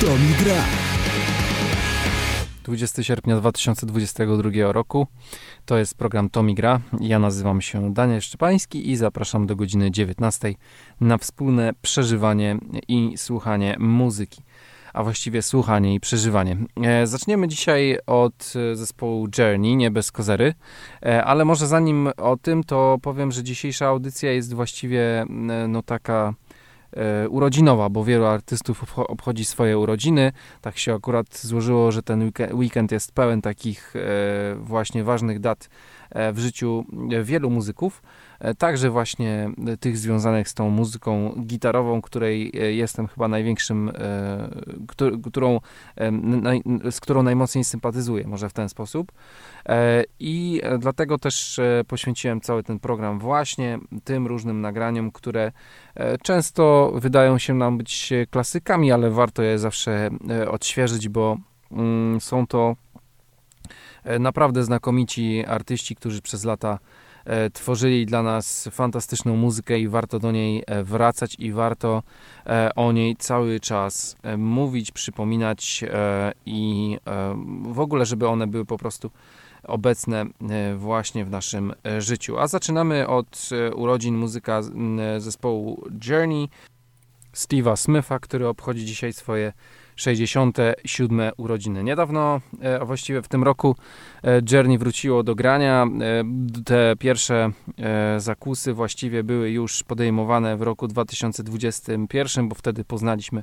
Tomi Gra. 20 sierpnia 2022 roku. To jest program Tomi Gra. Ja nazywam się Daniel Szczepański i zapraszam do godziny 19 na wspólne przeżywanie i słuchanie muzyki. A właściwie słuchanie i przeżywanie. E, zaczniemy dzisiaj od e, zespołu Journey, nie bez kozery, e, ale może zanim o tym, to powiem, że dzisiejsza audycja jest właściwie no taka urodzinowa, bo wielu artystów obcho- obchodzi swoje urodziny. Tak się akurat złożyło, że ten weeke- weekend jest pełen takich e, właśnie ważnych dat e, w życiu e, wielu muzyków. E, Także właśnie e, tych związanych z tą muzyką gitarową, której e, jestem chyba największym, któ- którą, z którą najmocniej sympatyzuję, może w ten sposób. I dlatego też poświęciłem cały ten program właśnie tym różnym nagraniom, które często wydają się nam być klasykami, ale warto je zawsze odświeżyć, bo mm, są to naprawdę znakomici artyści, którzy przez lata tworzyli dla nas fantastyczną muzykę i warto do niej e, wracać i warto e, o niej cały czas e, mówić, przypominać e, i e, w ogóle, żeby one były po prostu obecne e, właśnie w naszym e, życiu. A zaczynamy od e, urodzin muzyka zespołu Journey, Steve'a Smitha, który obchodzi dzisiaj swoje 67 urodziny. Niedawno, e, a właściwie w tym roku, e, Journey wróciło do grania. E, Te pierwsze zakusy właściwie były już podejmowane w roku 2021, bo wtedy poznaliśmy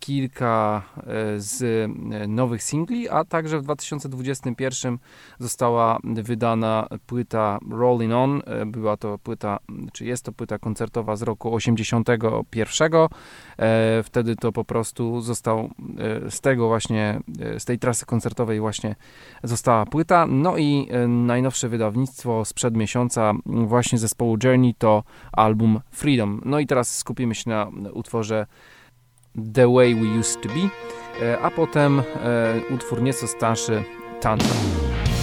kilka e, z e, nowych singli, a także w 2021 została wydana płyta Rolling On. E, Była to płyta, czy jest to płyta koncertowa z roku 81. E, Wtedy to po prostu został e, z tego właśnie, e, z tej trasy koncertowej właśnie została płyta. No i e, najnowsze wydawnictwo sprzed miesiąca właśnie zespołu Journey to album Freedom. No i teraz skupimy się na utworze The Way We Used To Be, e, a potem e, utwór nieco starszy Tantra.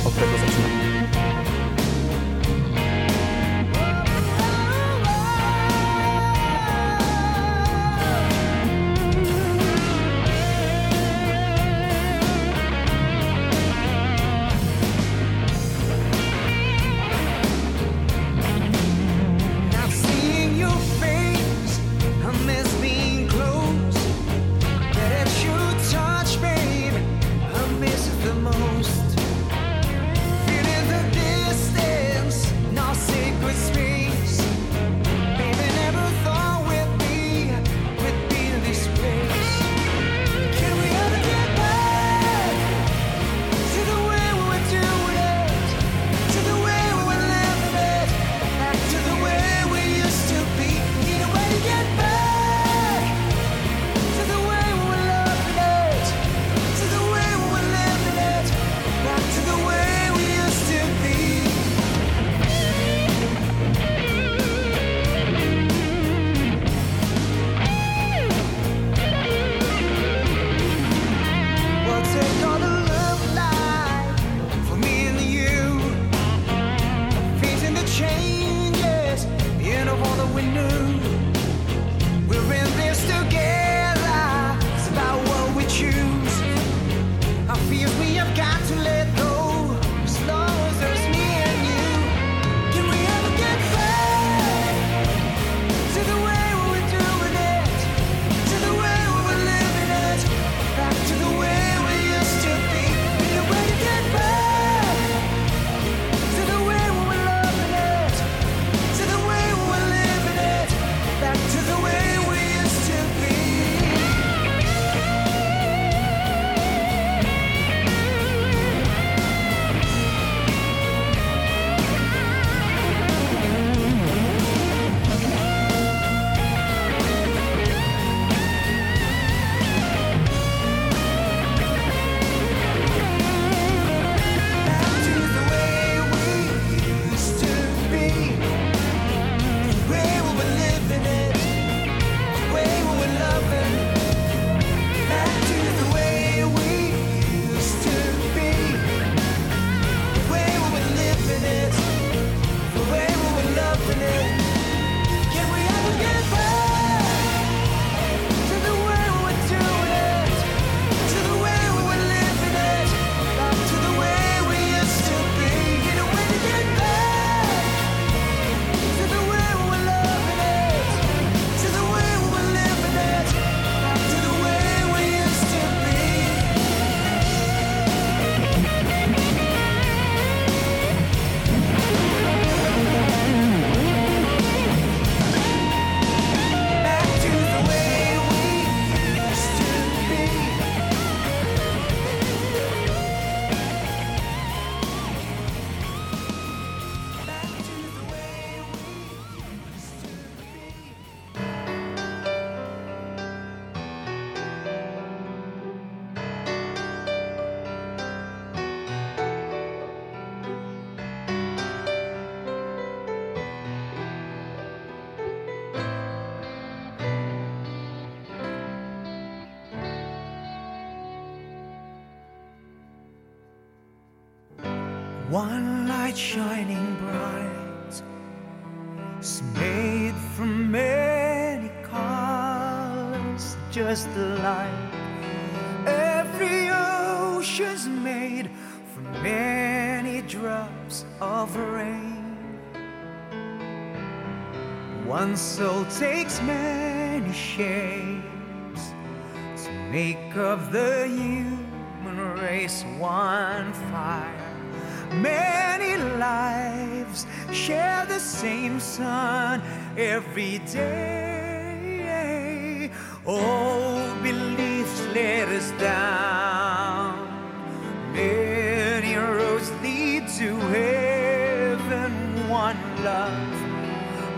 Od tego zaczynamy. One light shining bright, is made from many colors, just like every ocean's made from many drops of rain. One soul takes many shapes to make of the human race one fire. Many lives share the same sun every day. All beliefs let us down. Many roads lead to heaven, one love.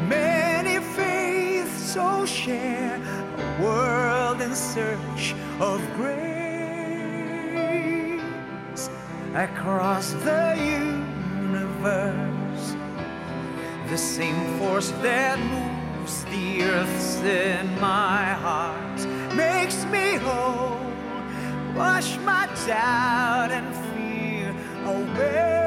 Many faiths so share a world in search of grace across the universe. The same force that moves the earth's in my heart makes me whole. Wash my doubt and fear away.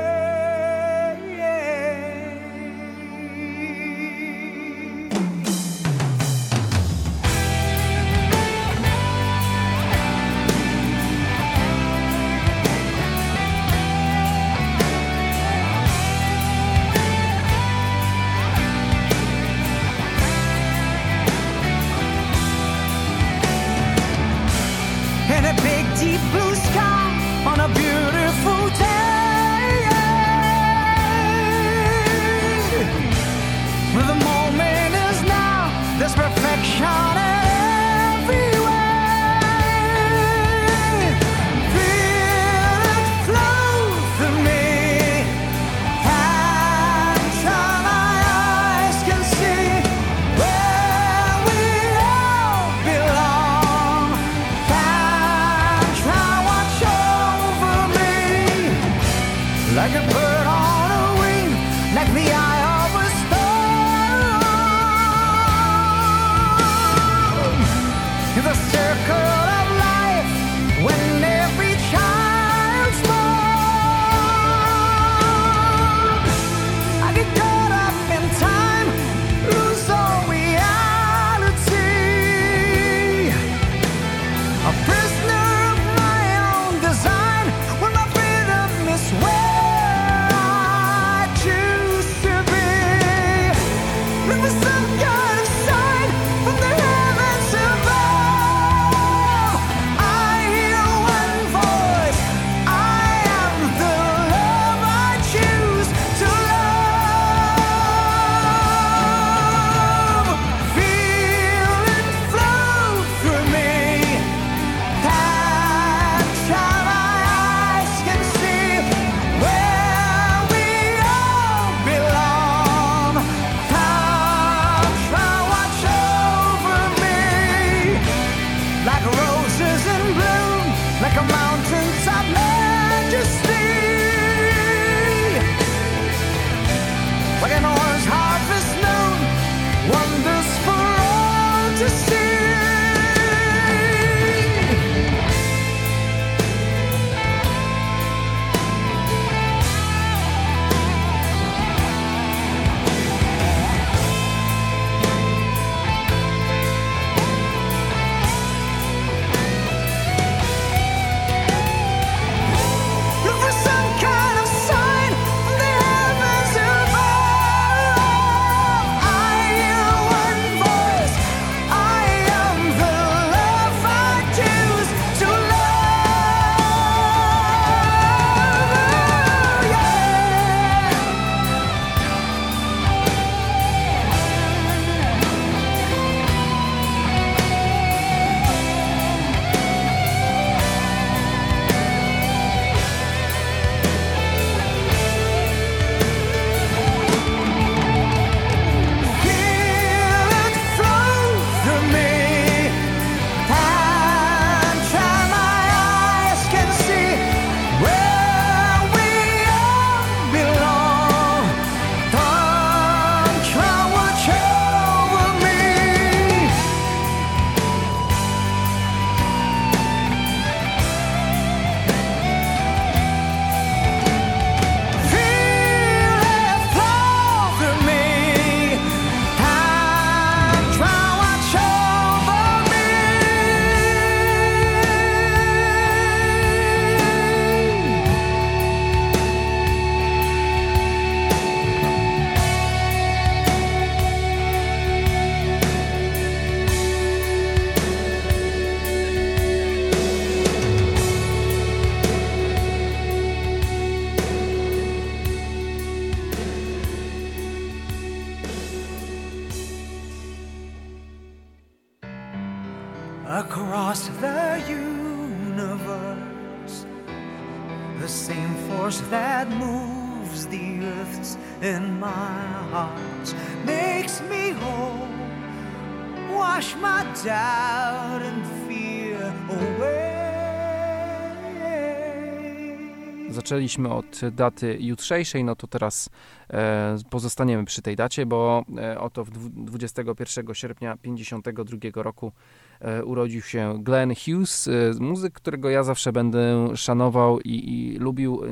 Zaczęliśmy od daty jutrzejszej, no to teraz e, pozostaniemy przy tej dacie, bo e, oto w dwu- 21 sierpnia 52 roku e, urodził się Glenn Hughes, muzyk, którego ja zawsze będę szanował i, i lubił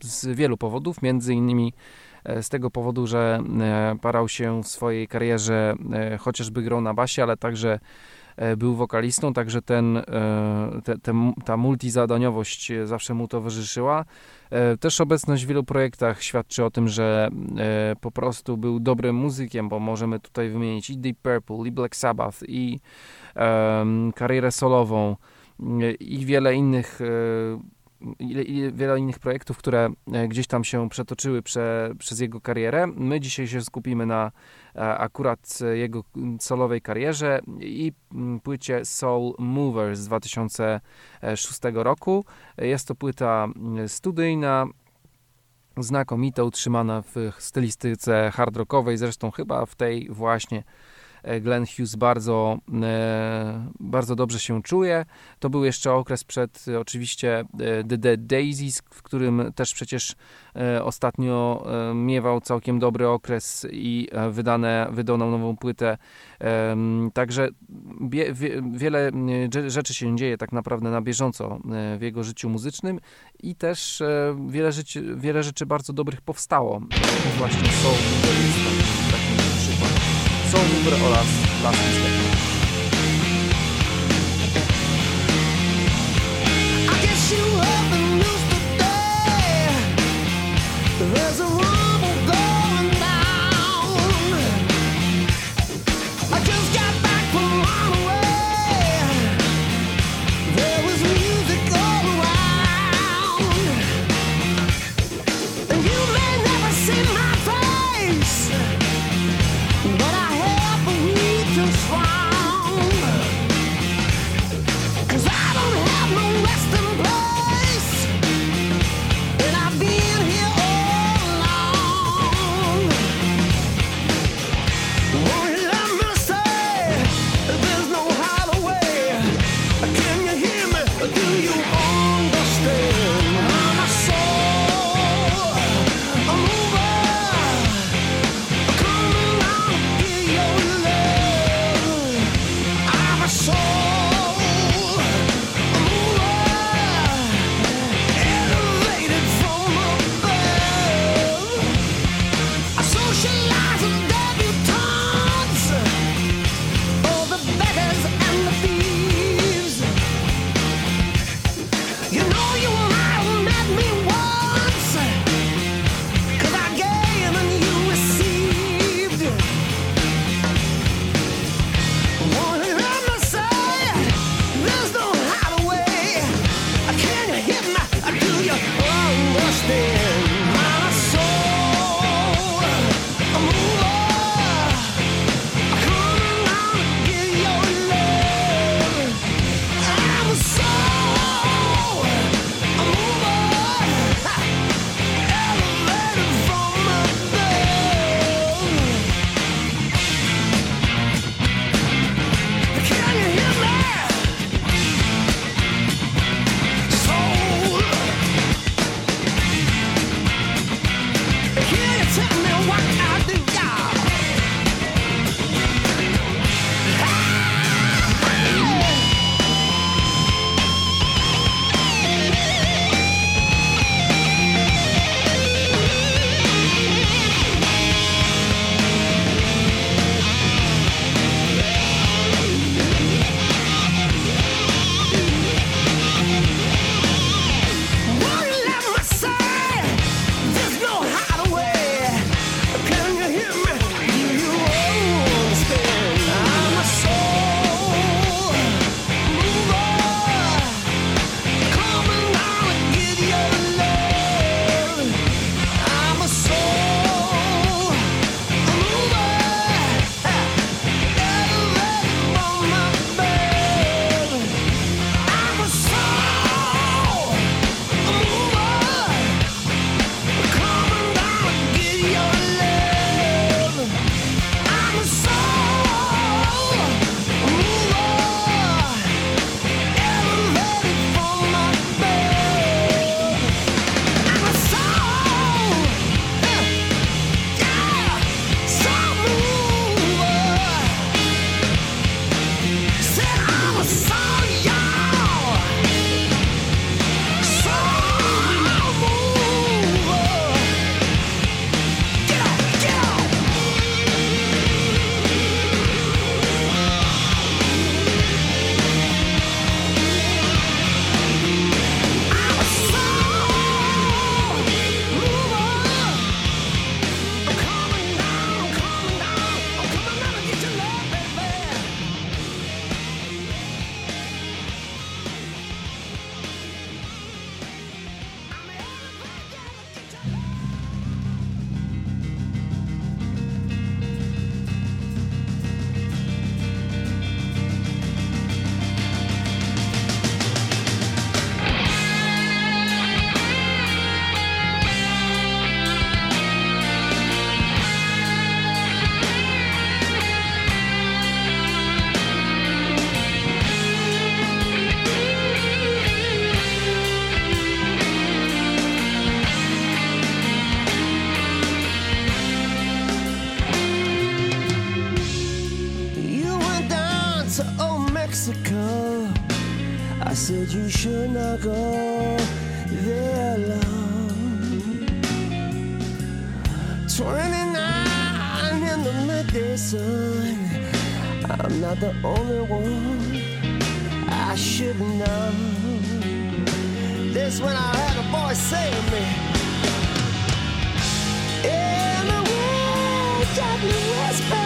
z wielu powodów, między innymi z tego powodu, że parał się w swojej karierze chociażby grą na basie, ale także był wokalistą, także ten, e, te, te, ta multizadaniowość e, zawsze mu towarzyszyła. E, Też obecność w wielu projektach świadczy o tym, że e, po prostu był dobrym muzykiem, bo możemy tutaj wymienić i Deep Purple, i Black Sabbath, i em, karierę solową, e, i wiele innych e, wiele innych projektów, które e, gdzieś tam się przetoczyły prze, przez jego karierę. My dzisiaj się skupimy na e, akurat e, jego mm, solowej karierze i mm, płycie Soul Mover z 2006 roku. Jest to płyta mm, studyjna, znakomita, utrzymana w stylistyce hard rockowej, zresztą chyba w tej właśnie Glenn Hughes bardzo, e, bardzo dobrze się czuje. To był jeszcze okres przed e, oczywiście e, The Dead Daisies, w którym też przecież e, ostatnio e, miewał całkiem dobry okres i e, wydane, wydał nam nową płytę. Także wie, wiele rzeczy się dzieje tak naprawdę na bieżąco e, w jego życiu muzycznym i też e, wiele, rzeczy, wiele rzeczy bardzo dobrych powstało. Właśnie Soul Soul Mover oraz Last Mistake. 29 in the midday sun. I'm not the only one I should know. This when I had a voice say to me. In the wind, gently whisper.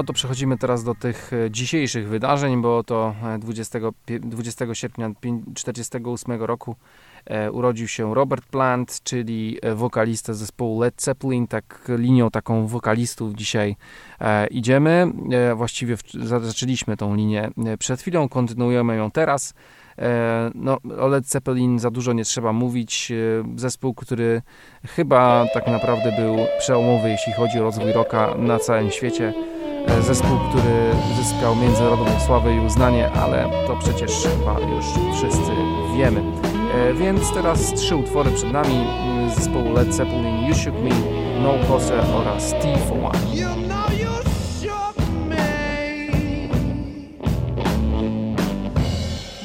No to przechodzimy teraz do tych e, dzisiejszych wydarzeń, bo to e, 20, 20 sierpnia 1948 roku e, urodził się Robert Plant, czyli wokalista zespołu Led Zeppelin, tak linią taką wokalistów dzisiaj idziemy. Właściwie zaczęliśmy tą linię przed chwilą, kontynuujemy ją teraz. No, o Led Zeppelin za dużo nie trzeba mówić. Zespół, który chyba tak naprawdę był przełomowy, jeśli chodzi o rozwój rocka na całym świecie. E, zespół, który zyskał międzynarodową sławę i uznanie, ale to przecież chyba już wszyscy wiemy. E, więc teraz trzy utwory przed nami z zespołu Led Zeppelin, You Shook Me, No Closer oraz T for One.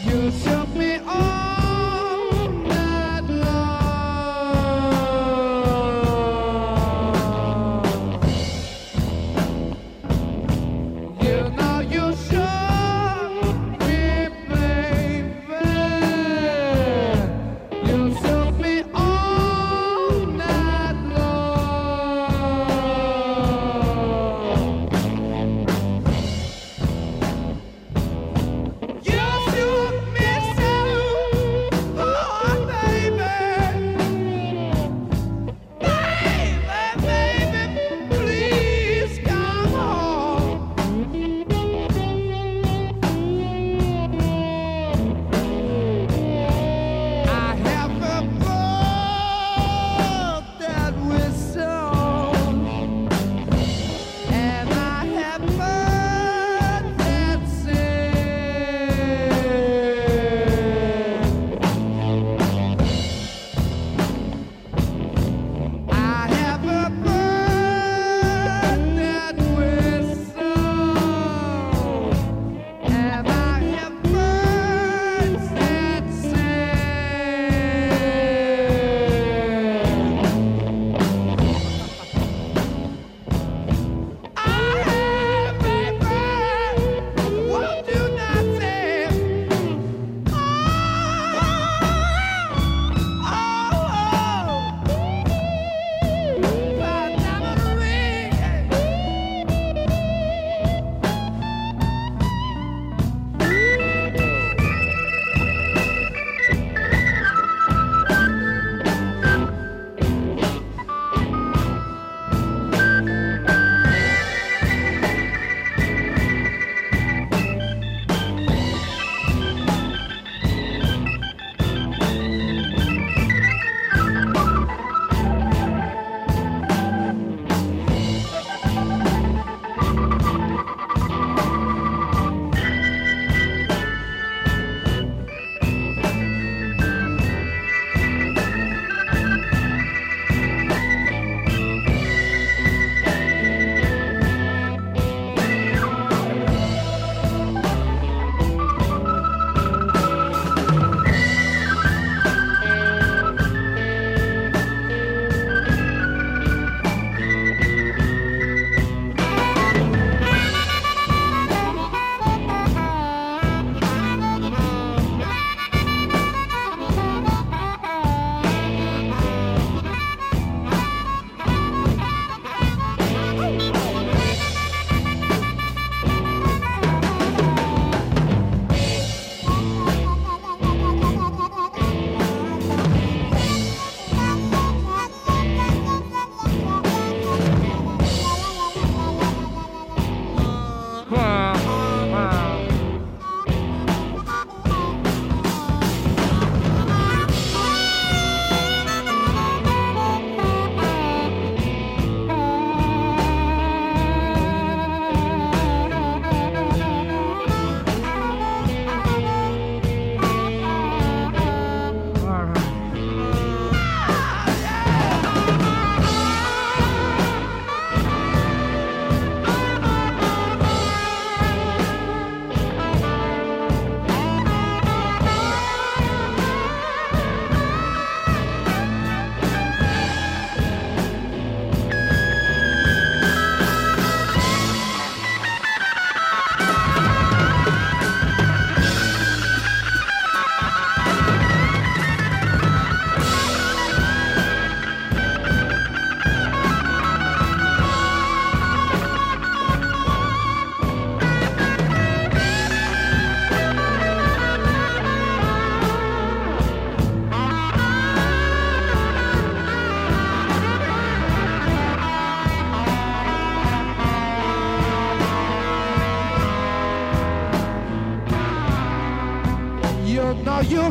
You're so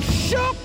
shook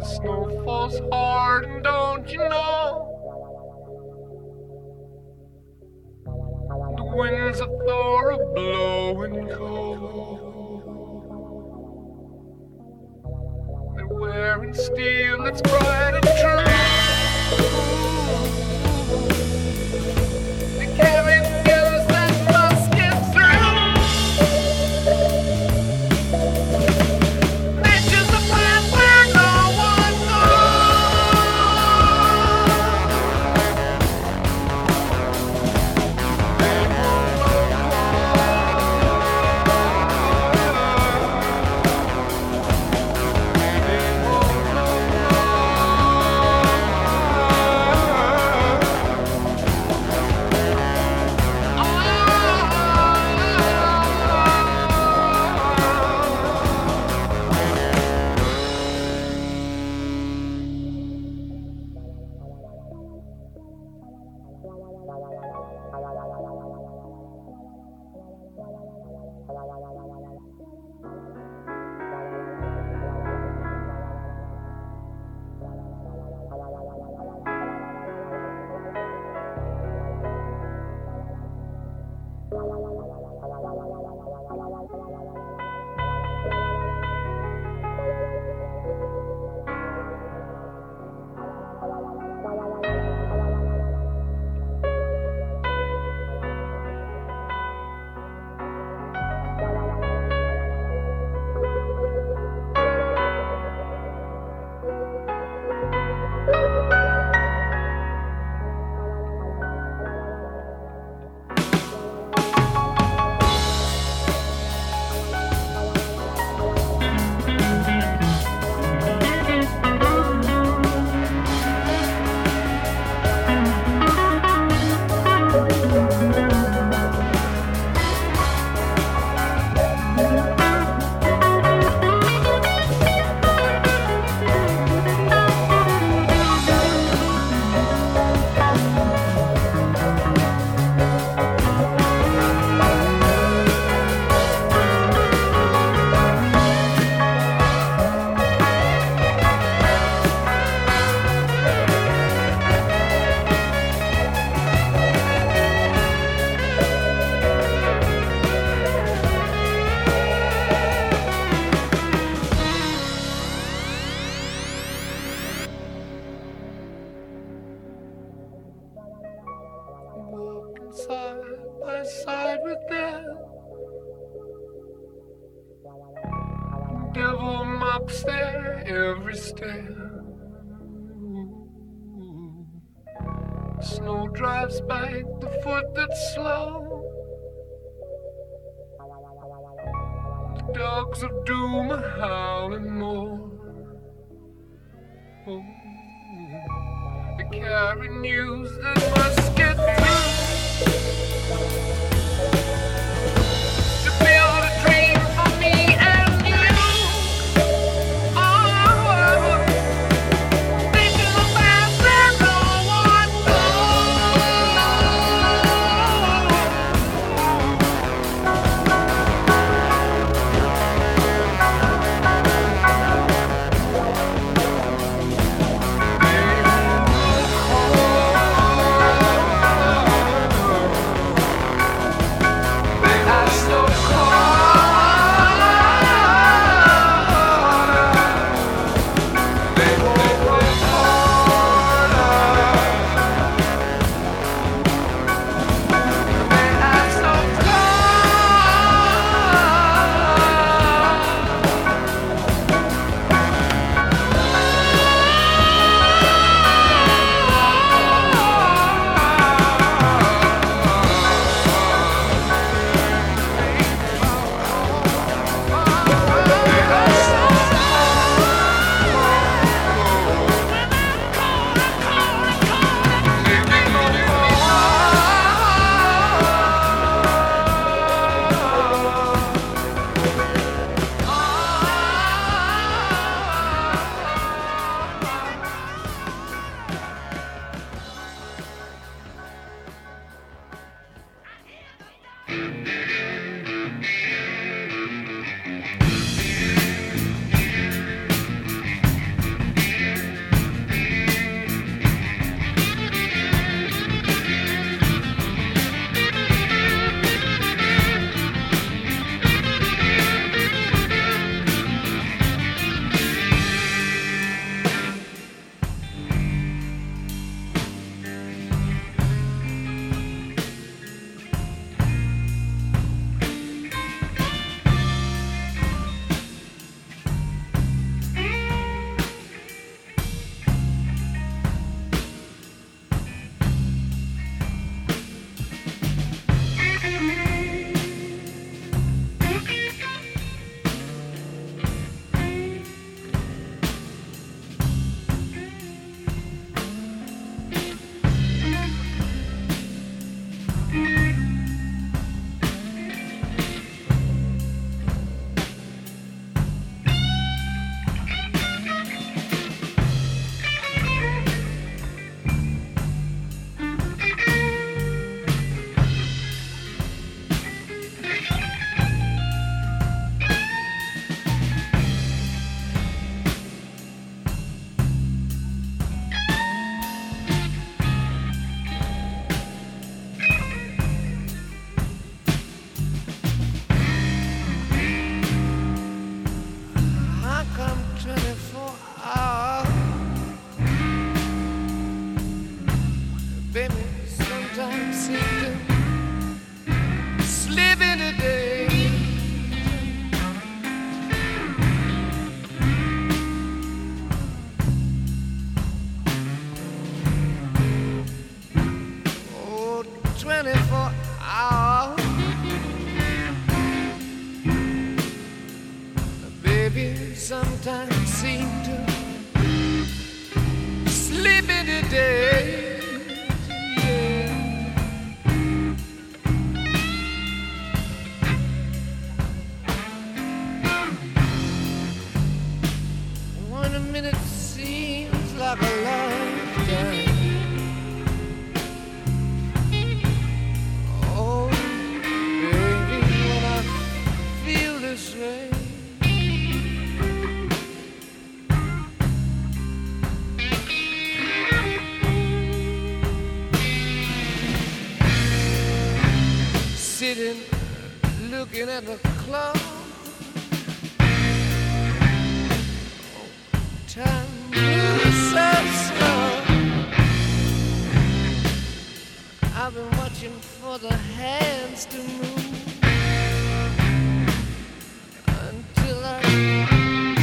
The snow falls hard, and don't you know? The winds of Thor are blowing cold. They're wearing steel that's bright and true. Dogs of doom are howling more. Oh. They carry news that must get through. Sitting, looking at the clock. Time moves so slow. I've been watching for the hands to move until I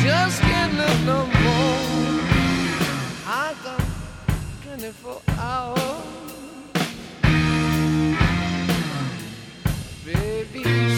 just can't look no more. I got 24 hours. be.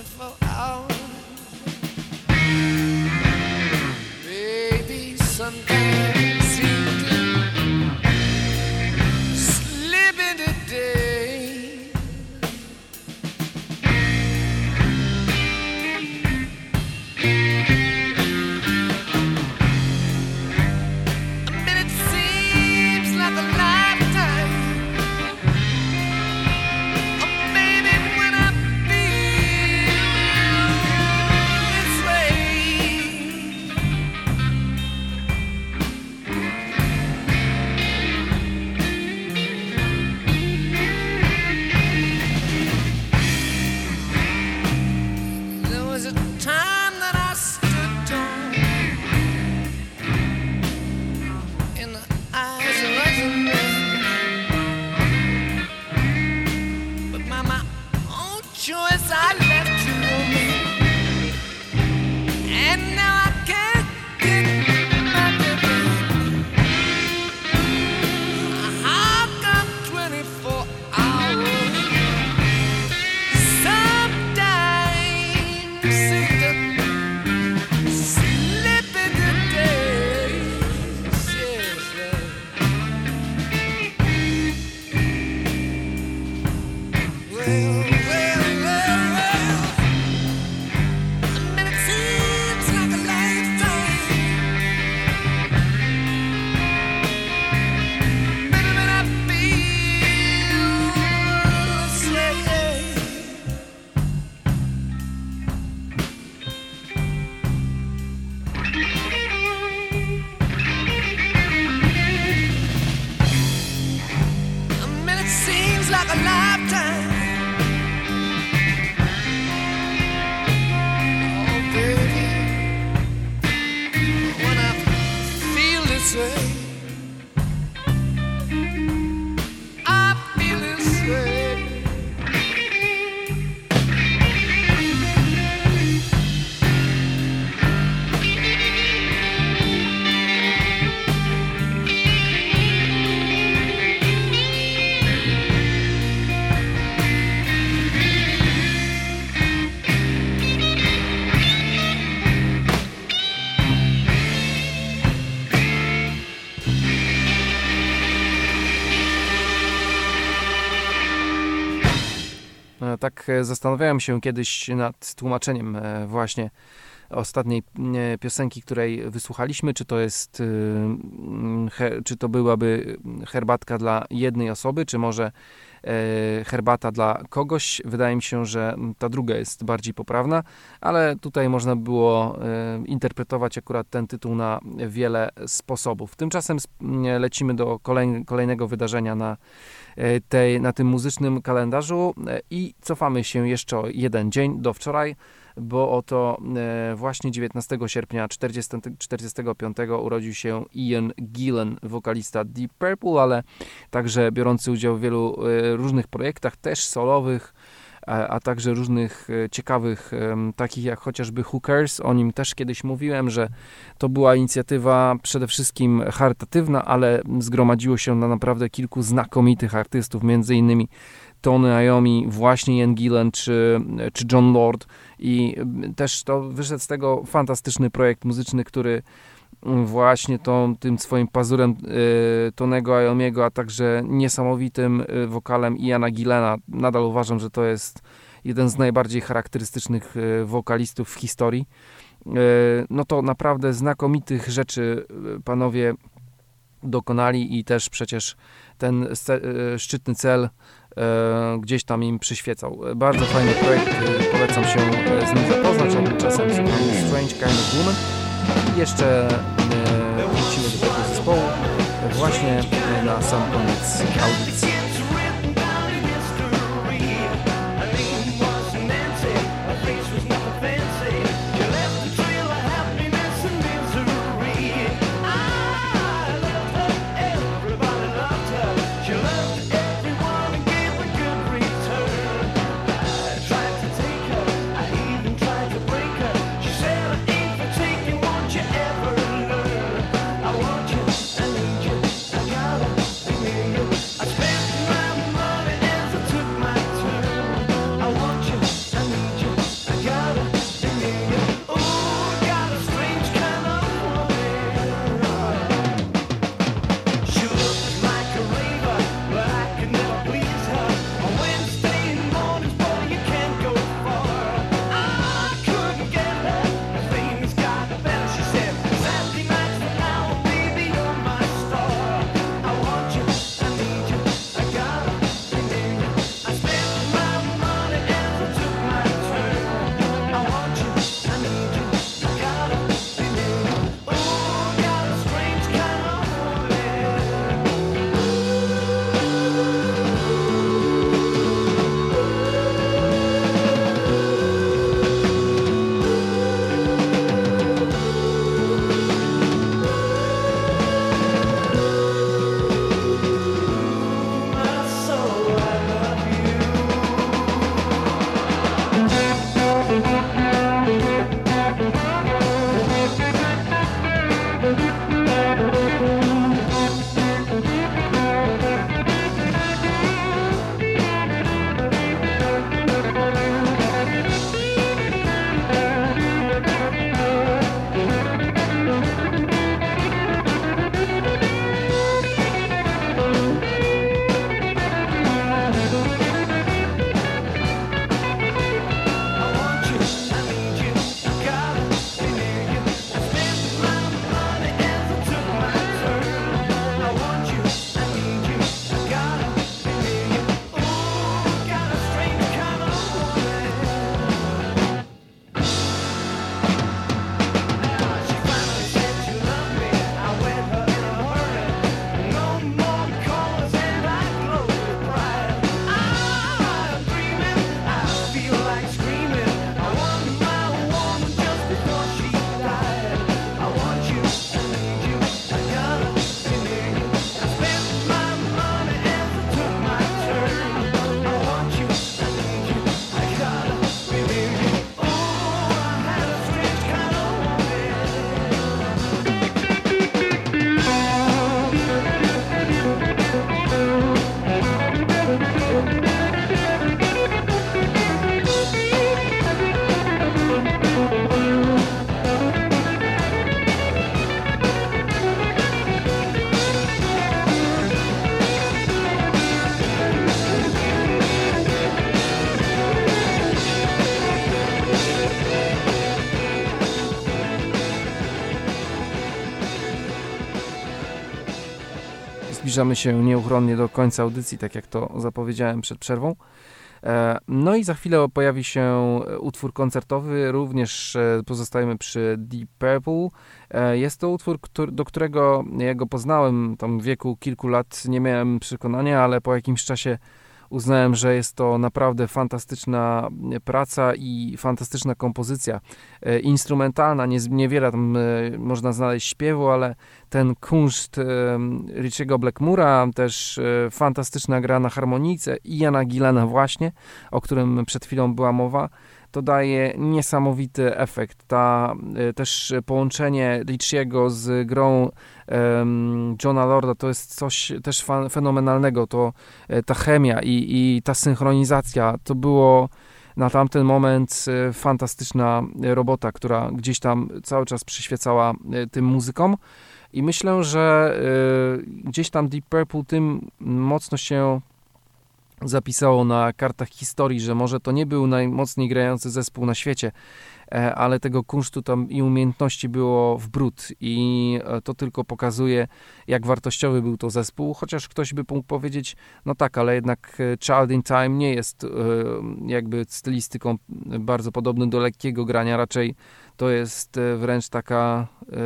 24 hours. Baby, sometimes Tak e, zastanawiałem się kiedyś nad tłumaczeniem e, właśnie ostatniej e, piosenki, której wysłuchaliśmy, czy to jest, czy to byłaby herbatka dla jednej osoby, czy może herbata dla kogoś. Wydaje mi się, że ta druga jest bardziej poprawna, ale tutaj można było interpretować akurat ten tytuł na wiele sposobów. Tymczasem lecimy do kolej, kolejnego wydarzenia na tej, na tym muzycznym kalendarzu e, i cofamy się jeszcze o jeden dzień do wczoraj, bo oto e, właśnie 19 sierpnia 1945 urodził się Ian Gillan, wokalista Deep Purple, ale także biorący udział w wielu e, różnych projektach, też solowych, a, także różnych e, ciekawych, takich jak chociażby Hookers. O nim też kiedyś mówiłem, że to była inicjatywa przede wszystkim charytatywna, ale zgromadziło się na naprawdę kilku znakomitych artystów, między innymi Tony Iommi, właśnie Ian Gillan czy, czy John Lord i też to wyszedł z tego fantastyczny projekt muzyczny, który właśnie tą, tym swoim pazurem y, Tonego Iommiego, a także niesamowitym y, wokalem Iana Gillana, nadal uważam, że to jest jeden z najbardziej charakterystycznych y, wokalistów w historii. No to naprawdę znakomitych rzeczy panowie dokonali i też przecież ten szczytny cel e, gdzieś tam im przyświecał. E, Bardzo fajny projekt, e, polecam się e, z nim zapoznać, a tymczasem Strange Kind of Woman. Jeszcze e, wrócimy do tego zespołu właśnie na sam koniec audycji. Zbliżamy się nieuchronnie do końca audycji, tak jak to zapowiedziałem przed przerwą. E, No i za chwilę pojawi się utwór koncertowy, również e, pozostajemy przy Deep Purple. E, Jest to utwór, do którego ja go poznałem tam w wieku kilku lat, nie miałem przekonania, ale po jakimś czasie uznałem, że jest to naprawdę fantastyczna praca i fantastyczna kompozycja. E, Instrumentalna, nie, niewiele tam e, można znaleźć śpiewu, ale ten kunszt e, Richiego Blackmura, też fantastyczna gra na harmonijce i Jana Gillana właśnie, o którym przed chwilą była mowa, to daje niesamowity efekt. Ta e, też połączenie Richiego z grą em, Johna Lorda to jest coś też fenomenalnego. To e, ta chemia i, i ta synchronizacja to było na tamten moment e, fantastyczna robota, która gdzieś tam cały czas przyświecała e, tym muzykom. I myślę, że gdzieś tam Deep Purple tym mocno się zapisało na kartach historii, że może to nie był najmocniej grający zespół na świecie, e, ale tego kunsztu tam i umiejętności było w bród i e, to tylko pokazuje, jak wartościowy był to zespół, chociaż ktoś by mógł powiedzieć, no tak, ale jednak e, Child in Time nie jest jakby stylistyką bardzo podobną do lekkiego grania, raczej to jest e, wręcz taka e,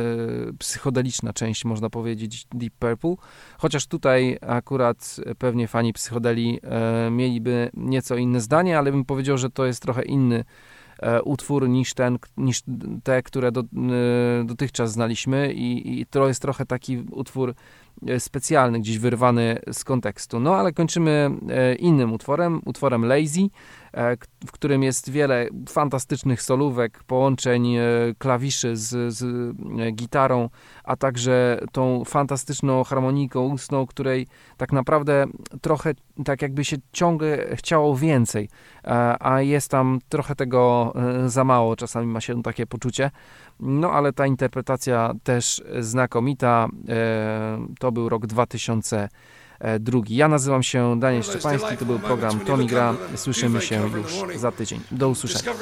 psychodeliczna część, można powiedzieć, Deep Purple, chociaż tutaj akurat pewnie fani psychodeli e, mieliby nieco inne zdanie, ale bym powiedział, że to jest trochę inny e, utwór niż, ten, niż te, które do, dotychczas znaliśmy i, i to jest trochę taki utwór specjalny, gdzieś wyrwany z kontekstu. No ale kończymy innym utworem, utworem Lazy, w którym jest wiele fantastycznych solówek, połączeń e, klawiszy z, z e, gitarą, a także tą fantastyczną harmoniką ustną, której tak naprawdę trochę tak jakby się ciągle chciało więcej, e, a jest tam trochę tego e, za mało, czasami ma się takie poczucie. No ale ta interpretacja też znakomita. E, To był rok E, drugi. Ja nazywam się Daniel Szczepański, to był program Tony Gra. Słyszymy się już za tydzień. Do usłyszenia.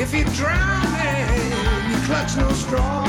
If you're drowning, you clutch no straw.